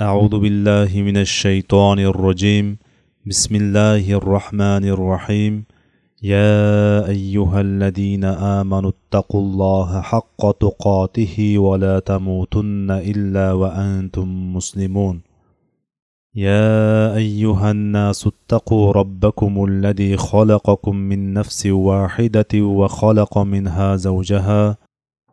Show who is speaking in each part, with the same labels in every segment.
Speaker 1: أعوذ بالله من الشيطان الرجيم. بسم الله الرحمن الرحيم. يا أيها الذين آمنوا اتقوا الله حق تقاته ولا تموتن إلا وأنتم مسلمون. يا أيها الناس اتقوا ربكم الذي خلقكم من نفس واحدة وخلق منها زوجها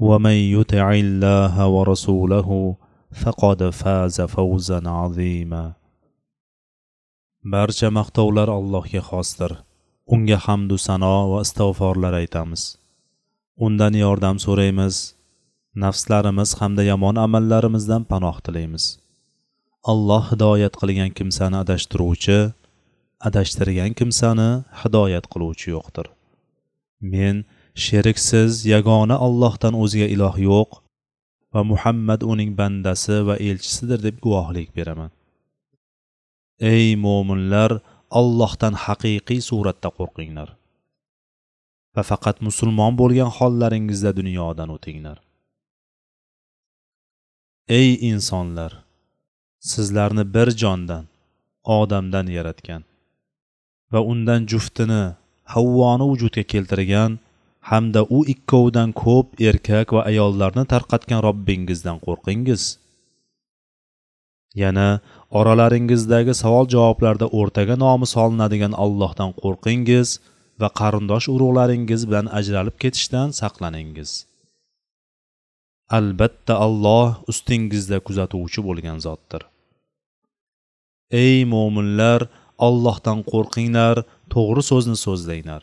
Speaker 1: ومن يطع الله ورسوله فقد فاز فوزا عظيما barcha maqtovlar allohga xosdir unga hamdu sano va istig'forlar aytamiz undan yordam so'raymiz nafslarimiz hamda yomon amallarimizdan panoh tilaymiz alloh hidoyat qilgan kimsani adashtiruvchi adashtirgan kimsani hidoyat qiluvchi yo'qdir men sheriksiz yagona allohdan o'zga iloh yo'q va muhammad uning bandasi va elchisidir deb guvohlik beraman. Ey mo'minlar allohdan haqiqiy suratda qo'rqinglar va faqat musulmon bo'lgan hollaringizda dunyodan o'tinglar. Ey insonlar sizlarni bir jondan odamdan yaratgan va undan juftini havvoni vujudga keltirgan hamda u ikkovidan ko'p erkak va ayollarni tarqatgan robbingizdan qo'rqingiz. Yana oralaringizdagi savol javoblarda o'rtaga nomi solinadigan allohdan qo'rqingiz va qarindosh urug'laringiz bilan ajralib ketishdan saqlaningiz. Albatta alloh ustingizda kuzatuvchi bo'lgan zotdir. Ey mo'minlar ollohdan qo'rqinglar to'g'ri so'zni so'zlanglar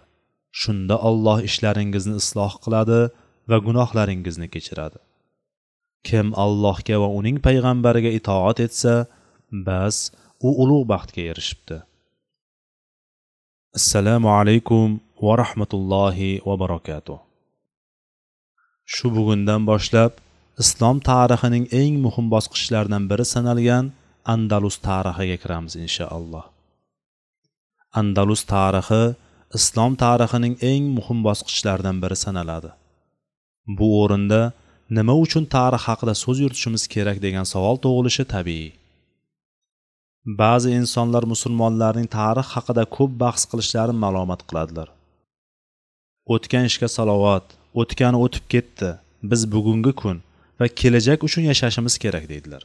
Speaker 1: shunda olloh ishlaringizni isloh qiladi va gunohlaringizni kechiradi. Kim allohga va uning payg'ambariga itoat etsa bas u ulug' baxtga erishibdi. Assalomu alaykum va rahmatullohi va barakatuh. Shu bugundan boshlab islom tarixining eng muhim bosqichlaridan biri sanalgan andalus tarixiga kiramiz inshaalloh. Andalus tarixi islom tarixining eng muhim bosqichlaridan biri sanaladi. Bu o'rinda nima uchun tarix haqida so'z yuritishimiz kerak degan savol tug'ilishi tabiiy. Ba'zi insonlar musulmonlarning tarix haqida ko'p bahs qilishlarini malomat qiladilar. O'tgan ishga salovat o'tgani o'tib ketdi biz bugungi kun va kelajak uchun yashashimiz kerak deydilar.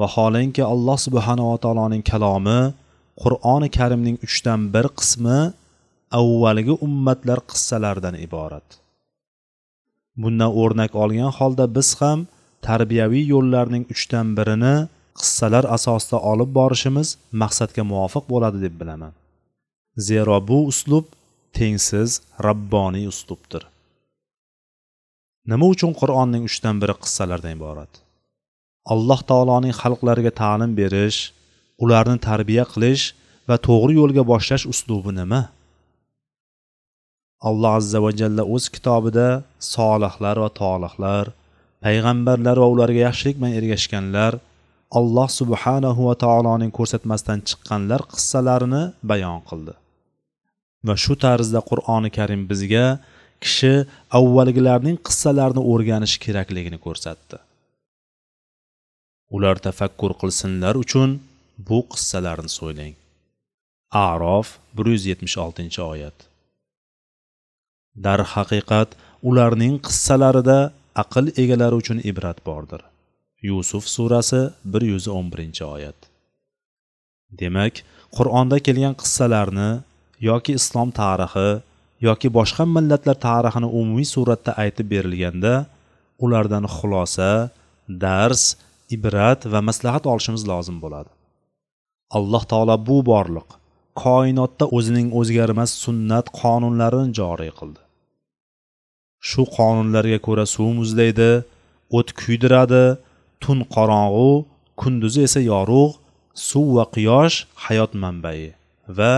Speaker 1: Vaholanki alloh subhanava taoloning kalomi qur'oni karimning uchdan bir qismi avvalgi ummatlar qissalaridan iborat. Bundan o'rnak olgan holda biz ham tarbiyaviy yo'llarning uchdan birini qissalar asosida olib borishimiz maqsadga muvofiq bo'ladi deb bilaman. Zero bu uslub tengsiz rabboniy uslubdir. Nima uchun qur'onning uchdan biri qissalardan iborat? Alloh taoloning xalqlariga ta'lim berish ularni tarbiya qilish va to'g'ri yo'lga boshlash uslubi nima? Alloh azza va jalla o'z kitobida solihlar va tolihlar payg'ambarlar va ularga yaxshilik bilan ergashganlar alloh subhanahu va taoloning ko'rsatmasidan chiqqanlar qissalarini bayon qildi. Va shu tarzda qur'oni karim bizga kishi avvalgilarning qissalarini o'rganishi kerakligini ko'rsatdi. Ular tafakkur qilsinlar uchun bu qissalarni so'ylang. Arof bir yuz yetmish oltinchi oyat. Darhaqiqat ularning qissalarida aql egalari uchun ibrat bordir. Yusuf surasi bir yuz o'n birinchi oyat. Demak qur'onda kelgan qissalarni yoki islom tarixi yoki boshqa millatlar tarixini umumiy suratda aytib berilganda ulardan xulosa dars ibrat va maslahat olishimiz lozim bo'ladi. Alloh taolo bu borliq koinotda o'zining o'zgarmas sunnat qonunlarini joriy qildi. Shu qonunlarga ko'ra suv muzlaydi o't kuydiradi tun qorong'u kunduzi esa yorug' suv va quyosh hayot manbai va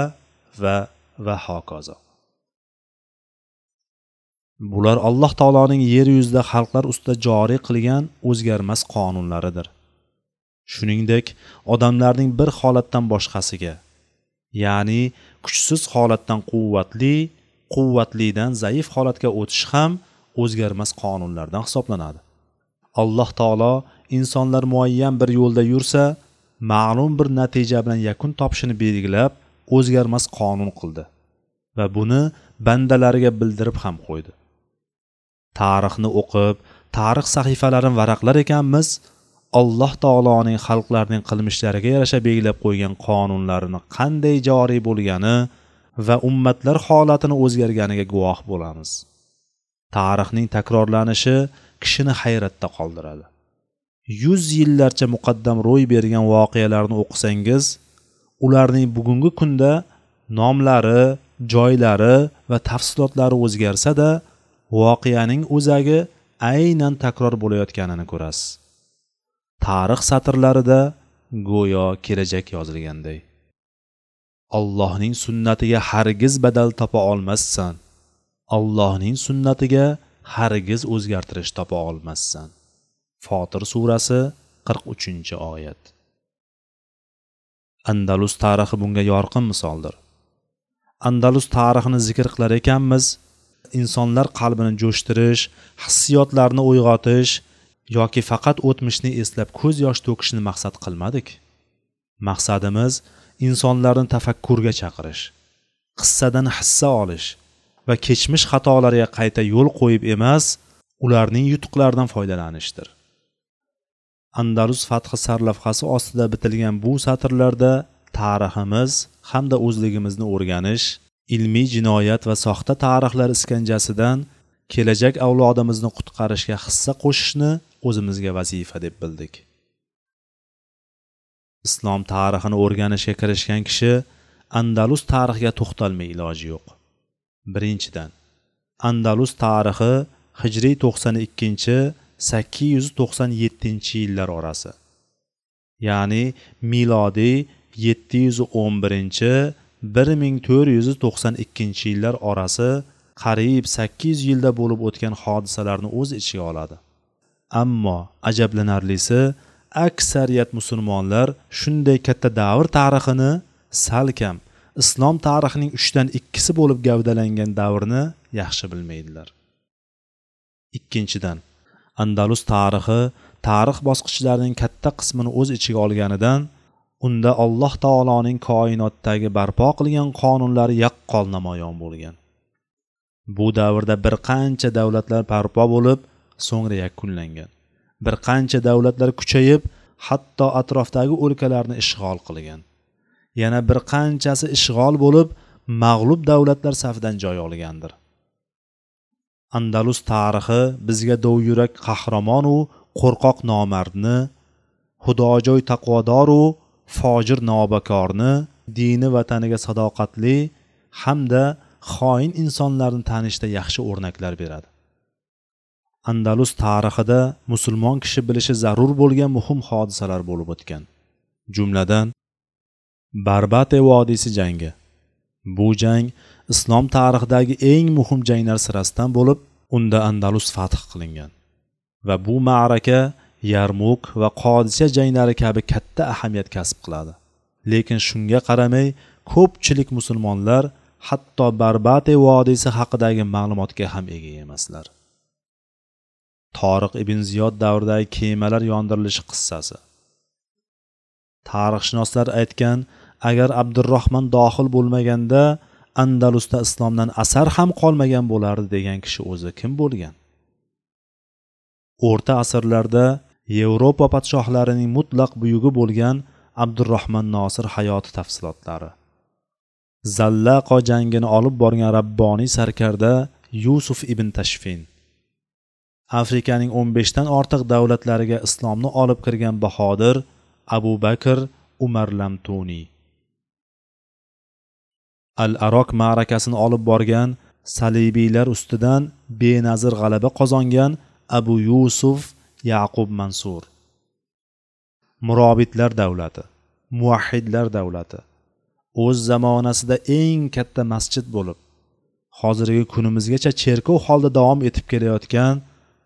Speaker 1: va va hokazo. Bular alloh taoloning yer yuzida xalqlar ustida joriy qilgan o'zgarmas qonunlaridir. Shuningdek odamlarning bir holatdan boshqasiga ya'ni kuchsiz holatdan quvvatli quvvatlidan zaif holatga o'tish ham o'zgarmas qonunlardan hisoblanadi. Alloh taolo insonlar muayyan bir yo'lda yursa ma'lum bir natija bilan yakun topishini belgilab o'zgarmas qonun qildi va buni bandalariga bildirib ham qo'ydi. Tarixni o'qib tarix sahifalarini varaqlar ekanmiz alloh taoloning xalqlarning qilmishlariga yarasha belgilab qo'ygan qonunlarini qanday joriy bo'lgani va ummatlar holatini o'zgarganiga guvoh bo'lamiz. Tarixning takrorlanishi kishini hayratda qoldiradi. Yuz yillarcha muqaddam ro'y bergan voqealarni o'qisangiz ularning bugungi kunda nomlari joylari va tafsilotlari o'zgarsa da voqeaning o'zagi aynan takror bo'layotganini ko'rasiz. Tarix satrlarida go'yo kelajak yozilganday. Allohning sunnatiga hargiz badal topa olmassan allohning sunnatiga hargiz o'zgartirish topa olmassan fotir surasi qirq uchinchi oyat. Andalus tarixi bunga yorqin misoldir. Andalus tarixini zikr qilar ekanmiz. Insonlar qalbini jo'shtirish hissiyotlarni uyg'otish yoki faqat o'tmishni eslab ko'z yosh to'kishni maqsad qilmadik. Maqsadimiz insonlarni tafakkurga chaqirish qissadan hissa olish va kechmish xatolariga qayta yo'l qo'yib emas ularning yutuqlaridan foydalanishdir. Andalus fathi sarlavhasi ostida bitilgan bu satrlarda tariximiz hamda o'zligimizni o'rganish ilmiy jinoyat va soxta tarixlar iskanjasidan kelajak avlodimizni qutqarishga hissa qo'shishni o'zimizga vazifa deb bildik. Islom tarixini o'rganishga kirishgan kishi andalus tarixiga to'xtalmay iloji yo'q. Birinchidan andalus tarixi hijriy to'qson ikkinchi sakkiz yuz to'qson yettinchi yillar orasi. Ya'ni milodiy yetti yuz o'n birinchi bir ming to'rt yuz to'qson ikkinchi yillar orasi qariyb sakkiz yilda bo'lib o'tgan hodisalarni o'z ichiga oladi. Ammo ajablanarlisi aksariyat musulmonlar shunday katta davr tarixini salkam islom tarixining uchdan ikkisi bo'lib gavdalangan davrni yaxshi bilmaydilar. Ikkinchidan andalus tarixi tarix bosqichlarining katta qismini o'z ichiga olganidan unda alloh taoloning koinotdagi barpo qilgan qonunlari yaqqol namoyon bo'lgan. Bu davrda bir qancha davlatlar barpo bo'lib so'ngra yakunlangan. Bir qancha davlatlar kuchayib hatto atrofdagi o'lkalarni ishg'ol qilgan. Yana bir qanchasi ishg'ol bo'lib mag'lub davlatlar safidan joy olgandir. Andalus tarixi bizga dovyurak qahramonu qo'rqoq nomardni xudojo'y taqvodoru fojir nobakorni dini vataniga sadoqatli hamda xoin insonlarni tanishda yaxshi o'rnaklar beradi. Andalus tarixida musulmon kishi bilishi zarur bo'lgan muhim hodisalar bo'lib o'tgan. Jumladan barbate vodiysi jangi. Bu jang islom tarixidagi eng muhim janglar sirasidan bo'lib unda andalus fath qilingan. Va bu ma'raka yarmuk va qodisha janglari kabi katta ahamiyat kasb qiladi. Lekin shunga qaramay ko'pchilik musulmonlar hatto barbate vodiysi haqidagi ma'lumotga ham ega emaslar. Toriq ibn ziyod davridagi kemalar yondirilishi qissasi. Tarixshunoslar aytgan agar abdurahmon dohil bo'lmaganda andalusda islomdan asar ham qolmagan bo'lardi degan kishi o'zi kim bo'lgan? O'rta asrlarda yevropa podshohlarining mutlaq buyugi bo'lgan abdurahmon nosir hayoti tafsilotlari. Zallaqo jangini olib borgan rabboniy sarkarda yusuf ibn tashfin afrikaning o'n beshdan ortiq davlatlariga islomni olib kirgan bahodir abu bakr umar lamtuniy al arok ma'rakasini olib borgan salibiylar ustidan benazir g'alaba qozongan abu yusuf yaqub mansur. Murobitlar davlati muvahhidlar davlati. O'z zamonasida eng katta masjid bo'lib hozirgi kunimizgacha cherkov holda davom etib kelayotgan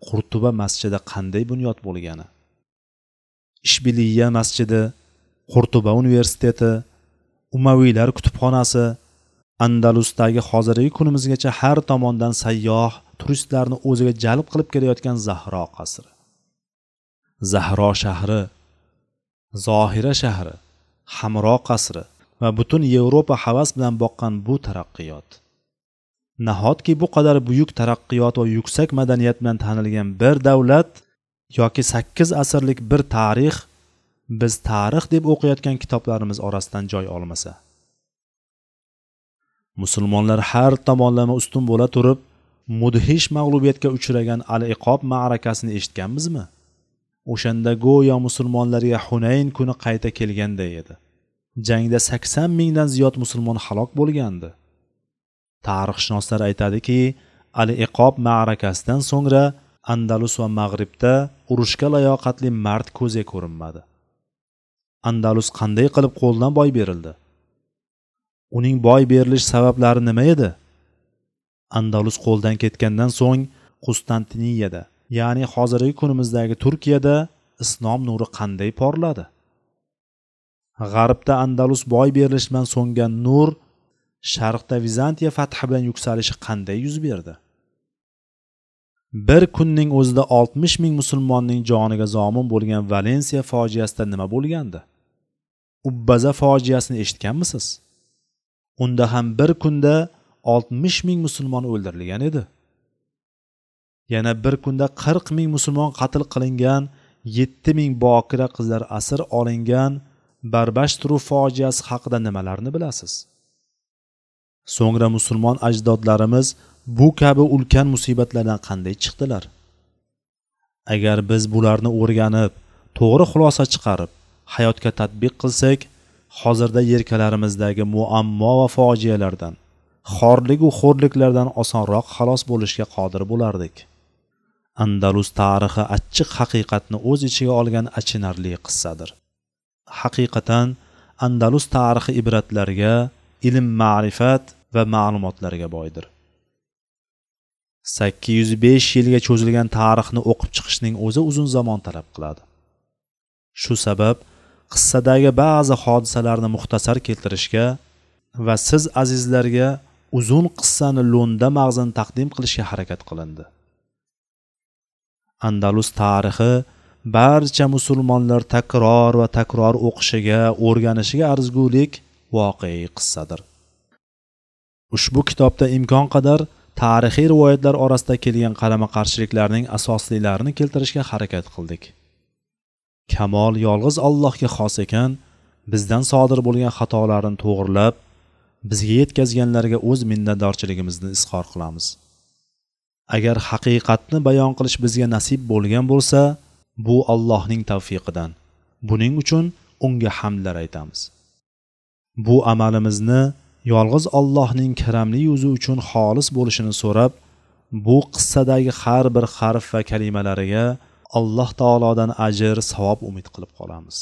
Speaker 1: qurtuba masjidi qanday bunyod bo'lgani? Ishbiliya masjidi qurtuba universiteti umaviylar kutubxonasi andalusdagi hozirgi kunimizgacha har tomondan sayyoh turistlarni o'ziga jalb qilib kelayotgan zahro qasri. Zahro shahri zohira shahri hamro qasri va butun yevropa havas bilan boqqan bu taraqqiyot. Nahotki bu qadar buyuk taraqqiyot va yuksak madaniyat bilan tanilgan bir davlat yoki sakkiz asrlik bir tarix biz tarix deb o'qiyotgan kitoblarimiz orasidan joy olmasa? Musulmonlar har tomonlama ustun bo'la turib mudhish mag'lubiyatga uchragan al iqob ma'rakasini eshitganmizmi? O'shanda go'yo musulmonlarga hunayn kuni qayta kelganday edi. Jangda sakson mingdan ziyod musulmon halok bo'lgandi. Tarixshunoslar aytadiki al iqob ma'rakasidan so'ngra andalus va mag'ribda urushga layoqatli mard ko'zga ko'rinmadi. Andalus qanday qilib qo'ldan boy berildi? Uning boy berilish sabablari nima edi? Andalus qo'ldan ketgandan so'ng qustantiniyada ya'ni hozirgi kunimizdagi turkiyada islom nuri qanday porladi? G'arbda andalus boy berilish bilan so'ngan nur sharqda vizantiya fathi bilan yuksalishi qanday yuz berdi? Bir kunning o'zida oltmish ming musulmonning joniga zomin bo'lgan valensiya fojiasida nima bo'lgandi? Ubbaza fojiasini eshitganmisiz? Unda ham bir kunda oltmish ming musulmon o'ldirilgan edi. Yana bir kunda qirq ming musulmon qatl qilingan yetti ming bokira qizlar asir olingan barbashtru fojiasi haqida nimalarni bilasiz? So'ngra musulmon ajdodlarimiz bu kabi ulkan musibatlardan qanday chiqdilar? Agar biz bularni o'rganib to'g'ri xulosa chiqarib hayotga tadbiq qilsak hozirda yelkalarimizdagi muammo va fojialardan xorligu xo'rliklardan osonroq xalos bo'lishga qodir bo'lardik. Andalus tarixi achchiq haqiqatni o'z ichiga olgan achinarli qissadir. Haqiqatan andalus tarixi ibratlarga ilm ma'rifat va ma'lumotlarga boydir. Sakkiz yuz besh yilga cho'zilgan tarixni o'qib chiqishning o'zi uzun zamon talab qiladi. Shu sabab qissadagi ba'zi hodisalarni muxtasar keltirishga va siz azizlarga uzun qissani lo'nda mag'zini taqdim qilishga harakat qilindi. Andalus tarixi barcha musulmonlar takror va takror o'qishiga o'rganishiga arzigulik voqeiy qissadir. Ushbu kitobda imkon qadar tarixiy rivoyatlar orasida kelgan qarama qarshiliklarning asoslilarini keltirishga harakat qildik. Kamol yolg'iz allohga xos ekan bizdan sodir bo'lgan xatolarni to'g'irlab bizga yetkazganlarga o'z minnatdorchiligimizni izhor qilamiz. Agar haqiqatni bayon qilish bizga nasib bo'lgan bo'lsa bu allohning tavfiqidan buning uchun unga hamdlar aytamiz. Bu amalimizni yolg'iz allohning karamli yuzi uchun xolis bo'lishini so'rab bu qissadagi har bir harf va kalimalariga alloh taolodan ajr savob umid qilib qolamiz.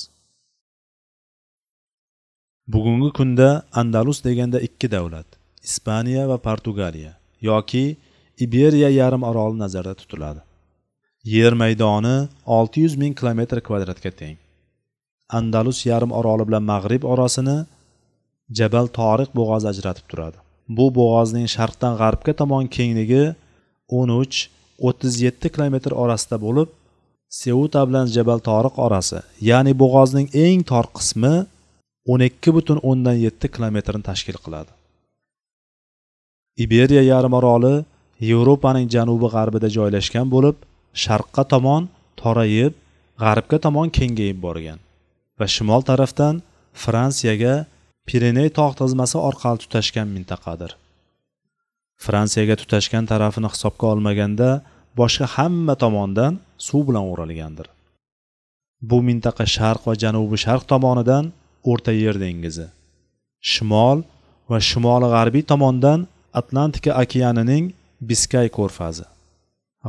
Speaker 1: Bugungi kunda andalus deganda ikki davlat ispaniya va portugaliya yoki iberiya yarim oroli nazarda tutiladi. Yer maydoni 600 ming kilometr kvadratga teng. Andalus yarim oroli bilan mag'rib orasini jabal toriq bo'g'ozi ajratib turadi. Bu bo'g'ozning sharqdan g'arbga tomon kengligi 13 37 kilometr orasida bo'lib seuta bilan jabal toriq orasi ya'ni bo'g'ozning eng tor qismi 12 butun o'ndan yetti kilometrni tashkil qiladi. Iberiya yarimoroli yevropaning janubi g'arbida joylashgan bo'lib sharqqa tomon torayib g'arbga tomon kengayib borgan va shimol tarafdan fransiyaga pireney tog' tizmasi orqali tutashgan mintaqadir. Fransiyaga tutashgan tarafini hisobga olmaganda boshqa hamma tomondan suv bilan o'ralgandir. Bu mintaqa sharq va janubi sharq tomonidan o'rta yer dengizi shimol va shimoli g'arbiy tomondan atlantika okeanining biskay ko'rfazi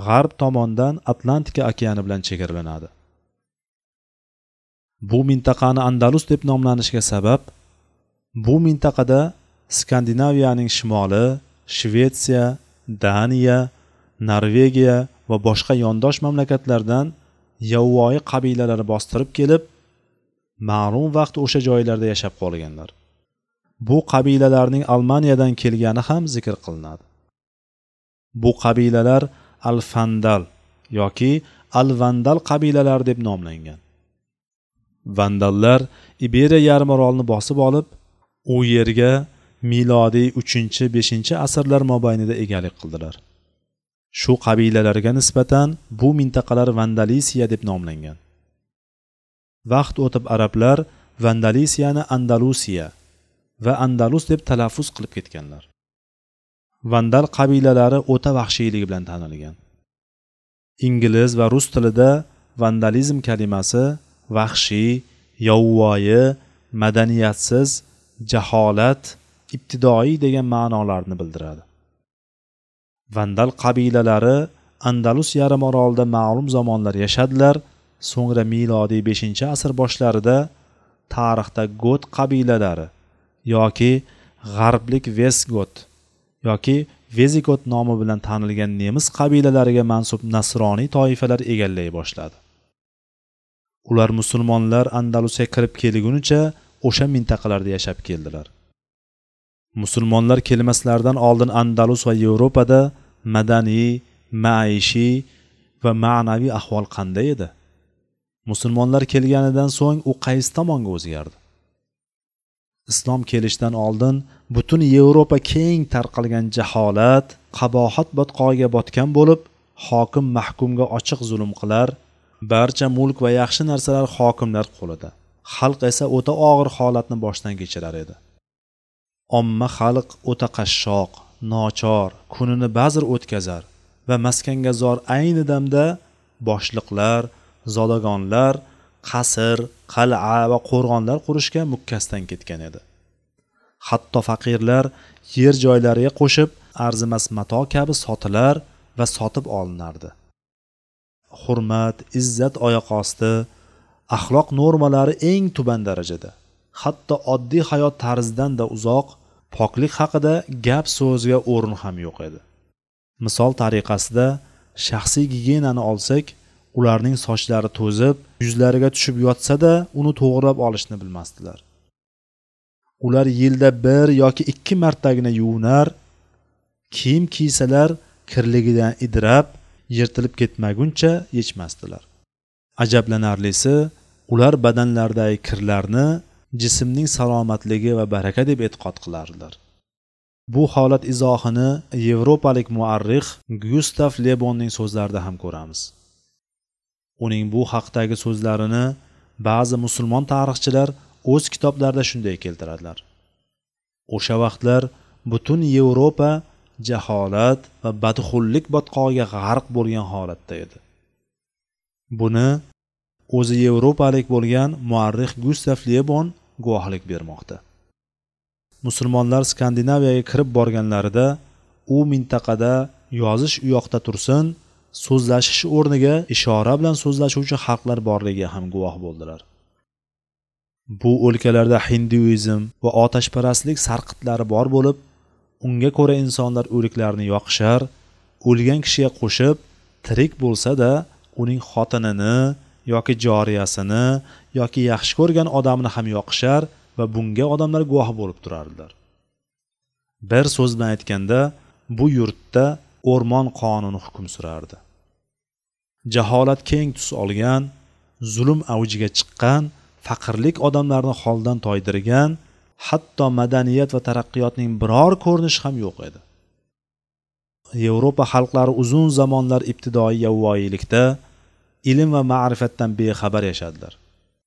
Speaker 1: g'arb tomondan atlantika okeani bilan chegaralanadi. Bu mintaqani andalus deb nomlanishiga sabab bu mintaqada skandinaviyaning shimoli shvetsiya daniya norvegiya va boshqa yondosh mamlakatlardan yovvoyi qabilalar bostirib kelib ma'lum vaqt o'sha joylarda yashab qolganlar. Bu qabilalarning almaniyadan kelgani ham zikr qilinadi. Bu qabilalar al fandal yoki al vandal qabilalari deb nomlangan. Vandallar iberiya yarimorolni bosib olib u yerga milodiy uchinchi beshinchi asrlar mobaynida egalik qildilar. Shu qabilalarga nisbatan bu mintaqalar vandalisiya deb nomlangan. Vaqt o'tib arablar vandalisiyani andalusiya va andalus deb talaffuz qilib ketganlar. Vandal qabilalari o'ta vahshiyligi bilan tanilgan. Ingliz va rus tilida vandalizm kalimasi vahshiy yovvoyi madaniyatsiz jaholat ibtidoiy degan ma'nolarni bildiradi. Vandal qabilalari andalus yarim orolida ma'lum zamonlar yashadilar so'ngra milodiy beshinchi asr boshlarida tarixda got qabilalari yoki g'arblik vesgot yoki vezigot nomi bilan tanilgan nemis qabilalariga mansub nasroniy toifalar egallay boshladi. Ular musulmonlar andalusga kirib kelgunicha o'sha mintaqalarda yashab keldilar. Musulmonlar kelmaslaridan oldin andalus va yevropada madaniy maishiy va ma'naviy ahvol qanday edi? Musulmonlar kelganidan so'ng u qaysi tomonga o'zgardi? Islom kelishidan oldin butun yevropa keng tarqalgan jaholat qabohat botqog'iga botgan bo'lib hokim mahkumga ochiq zulm qilar barcha mulk va yaxshi narsalar hokimlar qo'lida. Xalq esa o'ta og'ir holatni boshdan kechirar edi. Omma xalq o'ta qashshoq nochor kunini ba'zir o'tkazar va maskanga zor ayni damda boshliqlar zodagonlar qasr qal'a va qo'rg'onlar qurishga mukkasdan ketgan edi. Hatto faqirlar yer joylariga qo'shib arzimas mato kabi sotilar va sotib olinardi. Hurmat izzat oyoq osti axloq normalari eng tuban darajada. Hatto oddiy hayot tarzidan-da uzoq poklik haqida gap so'zga o'rin ham yo'q edi. Misol tariqasida shaxsiy gigiyenani olsak ularning sochlari to'zib yuzlariga tushib yotsa-da uni to'g'rilab olishni bilmasdilar. Ular yilda bir yoki ikki martagina yuvinar kiyim kiysalar kirligidan idrab yirtilib ketmaguncha yechmasdilar. Ajablanarlisi ular badanlaridagi kirlarni jismning salomatligi va baraka deb e'tiqod qilardilar bu holat izohini yevropalik muarrix gustav lebonning so'zlarida ham ko'ramiz. Uning bu haqdagi so'zlarini ba'zi musulmon tarixchilar o'z kitoblarida shunday keltiradilar. O'sha vaqtlar butun yevropa jaholat va badxullik botqog'iga g'arq bo'lgan holatda edi. Buni o'zi yevropalik bo'lgan muarrix gustav lebon guvohlik bermoqda. Musulmonlar skandinaviyaga kirib borganlarida u mintaqada yozish u yoqda tursin so'zlashish o'rniga ishora bilan so'zlashuvchi xalqlar borligiga ham guvoh bo'ldilar. Bu o'lkalarda hinduizm va otashparastlik sarqitlari bor bo'lib unga ko'ra insonlar o'liklarni yoqishar o'lgan kishiga qo'shib tirik bo'lsa-da uning xotinini yoki joriyasini yoki yaxshi ko'rgan odamni ham yoqishar va bunga odamlar guvoh bo'lib turardilar. Bir so'z bilan aytganda bu yurtda o'rmon qonuni hukm surardi. Jaholat keng tus olgan zulm avjiga chiqqan faqirlik odamlarni holdan toydirgan hatto madaniyat va taraqqiyotning biror ko'rinishi ham yo'q edi. Yevropa xalqlari uzun zamonlar ibtidoiy yovvoyilikda ilm va ma'rifatdan bexabar yashadilar.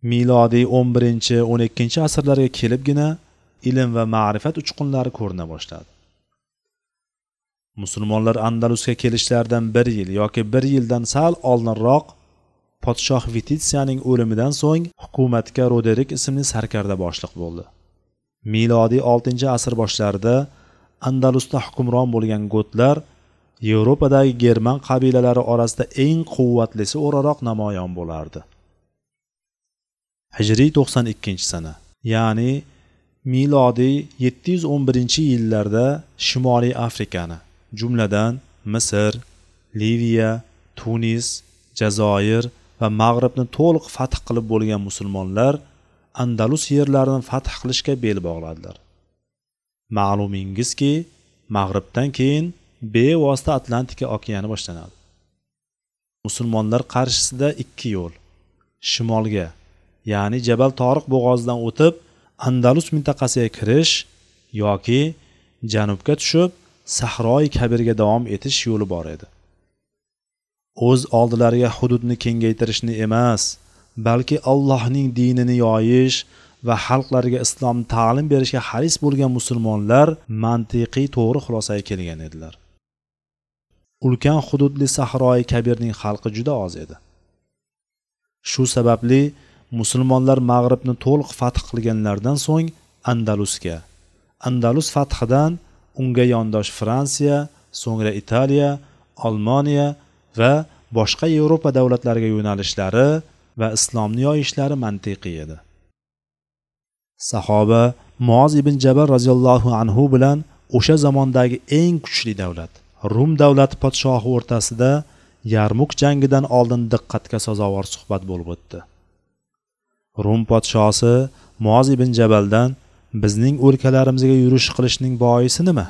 Speaker 1: Milodiy 11 12 asrlarga kelibgina ilm va ma'rifat uchqunlari ko'rina boshladi. Musulmonlar andalusga kelishlaridan bir yil yoki bir yildan sal oldinroq podshoh vititsiyaning o'limidan so'ng hukumatga roderik ismli sarkarda boshliq bo'ldi. Milodiy 6 asr boshlarida andalusda hukmron bo'lgan gotlar yevropadagi german qabilalari orasida eng quvvatlisi o'raroq namoyon bo'lardi. Hijriy 92 sana ya'ni milodiy 711 yillarda shimoliy afrikani jumladan misr liviya tunis jazoir va mag'ribni to'liq fath qilib bo'lgan musulmonlar andalus yerlarini fath qilishga bel bog'ladilar. Ma'lumingizki mag'ribdan keyin bevosita atlantika okeani boshlanadi. Musulmonlar qarshisida ikki yo'l shimolga ya'ni jabal toriq bo'g'ozidan o'tib andalus mintaqasiga kirish yoki janubga tushib sahroi kabirga davom etish yo'li bor edi. O'z oldilariga hududni kengaytirishni emas balki allohning dinini yoyish va xalqlarga islomni ta'lim berishga haris bo'lgan musulmonlar mantiqiy to'g'ri xulosaga kelgan edilar. Ulkan hududli sahroi kabirning xalqi juda oz edi. Shu sababli musulmonlar mag'ribni to'liq fath qilganlaridan so'ng andalusga andalus fathidan unga yondosh fransiya so'ngra italiya olmoniya va boshqa yevropa davlatlariga yo'nalishlari va islomni yoyishlari mantiqiy edi. Sahoba muoz ibn jabal roziyallohu anhu bilan o'sha zamondagi eng kuchli davlat. Rum davlati podshohi o'rtasida yarmuk jangidan oldin diqqatga sazovor suhbat bo'lib o'tdi. Rum podshosi moz ibn jabaldan bizning o'lkalarimizga yurish qilishning boisi nima?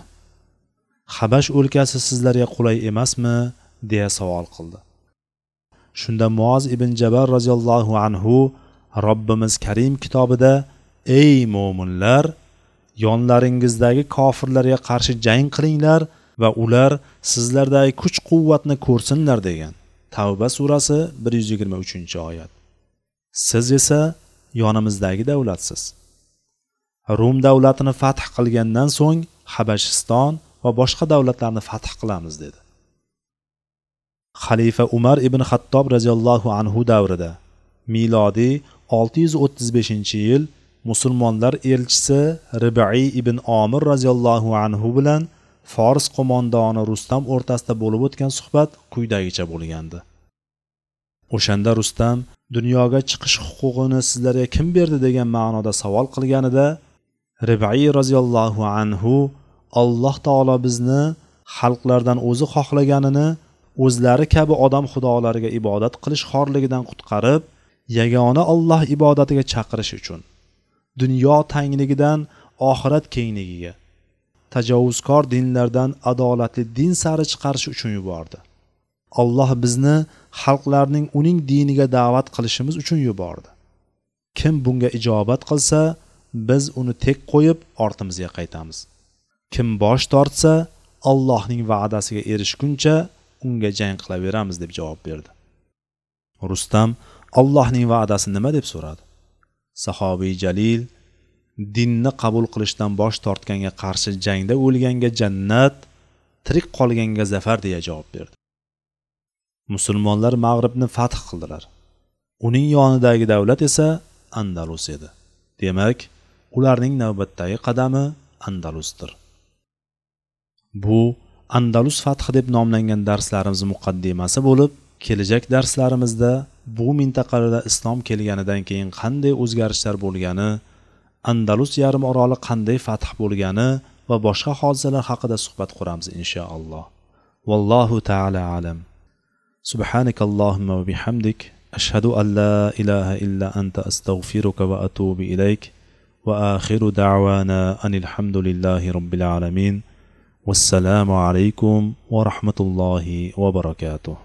Speaker 1: Habash o'lkasi sizlarga qulay emasmi? deya savol qildi. Shunda moz ibn jabal roziyallohu anhu robbimiz karim kitobida ey mo'minlar yonlaringizdagi kofirlarga qarshi jang qilinglar va ular sizlardagi kuch quvvatni ko'rsinlar degan tavba surasi 123 oyat. Siz esa yonimizdagi davlatsiz. Rum davlatini fath qilgandan so'ng habashiston va boshqa davlatlarni fath qilamiz dedi. Xalifa umar ibn xattob roziyallohu anhu davrida milodiy 635 yil musulmonlar elchisi ribai ibn omir roziyallohu anhu bilan fors qo'mondoni rustam o'rtasida bo'lib o'tgan suhbat quyidagicha bo'lgandi. O'shanda rustam dunyoga chiqish huquqini sizlarga kim berdi? degan ma'noda savol qilganida ribai roziyallohu anhu alloh taolo bizni xalqlardan o'zi xohlaganini o'zlari kabi odam xudolariga ibodat qilish xorligidan qutqarib yagona olloh ibodatiga chaqirish uchun dunyo tangligidan oxirat kengligiga tajovuzkor dinlardan adolatli din sari chiqarish uchun yubordi. Alloh bizni xalqlarning uning diniga da'vat qilishimiz uchun yubordi. Kim bunga ijobat qilsa biz uni tek qo'yib ortimizga qaytamiz. Kim bosh tortsa allohning va'dasiga erishguncha unga jang qilaveramiz deb javob berdi. Rustam allohning va'dasi nima deb so'radi? Sahobiy jalil dinni qabul qilishdan bosh tortganga qarshi jangda o'lganga jannat tirik qolganga zafar deya javob berdi. Musulmonlar mag'ribni fath qildilar. Uning yonidagi davlat esa andalus edi. Demak ularning navbatdagi qadami andalusdir. Bu andalus fathi deb nomlangan darslarimiz muqaddimasi bo'lib kelajak darslarimizda bu mintaqada islom kelganidan keyin qanday o'zgarishlar bo'lgani andalus yarim oroli qanday fath bo'lgani va boshqa hodisalar haqida suhbat quramiz inshaalloh vallohu taala alam سبحانك اللهم وبحمدك أشهد أن لا إله إلا أنت أستغفرك وأتوب إليك وآخر دعوانا أن الحمد لله رب العالمين والسلام عليكم ورحمة الله وبركاته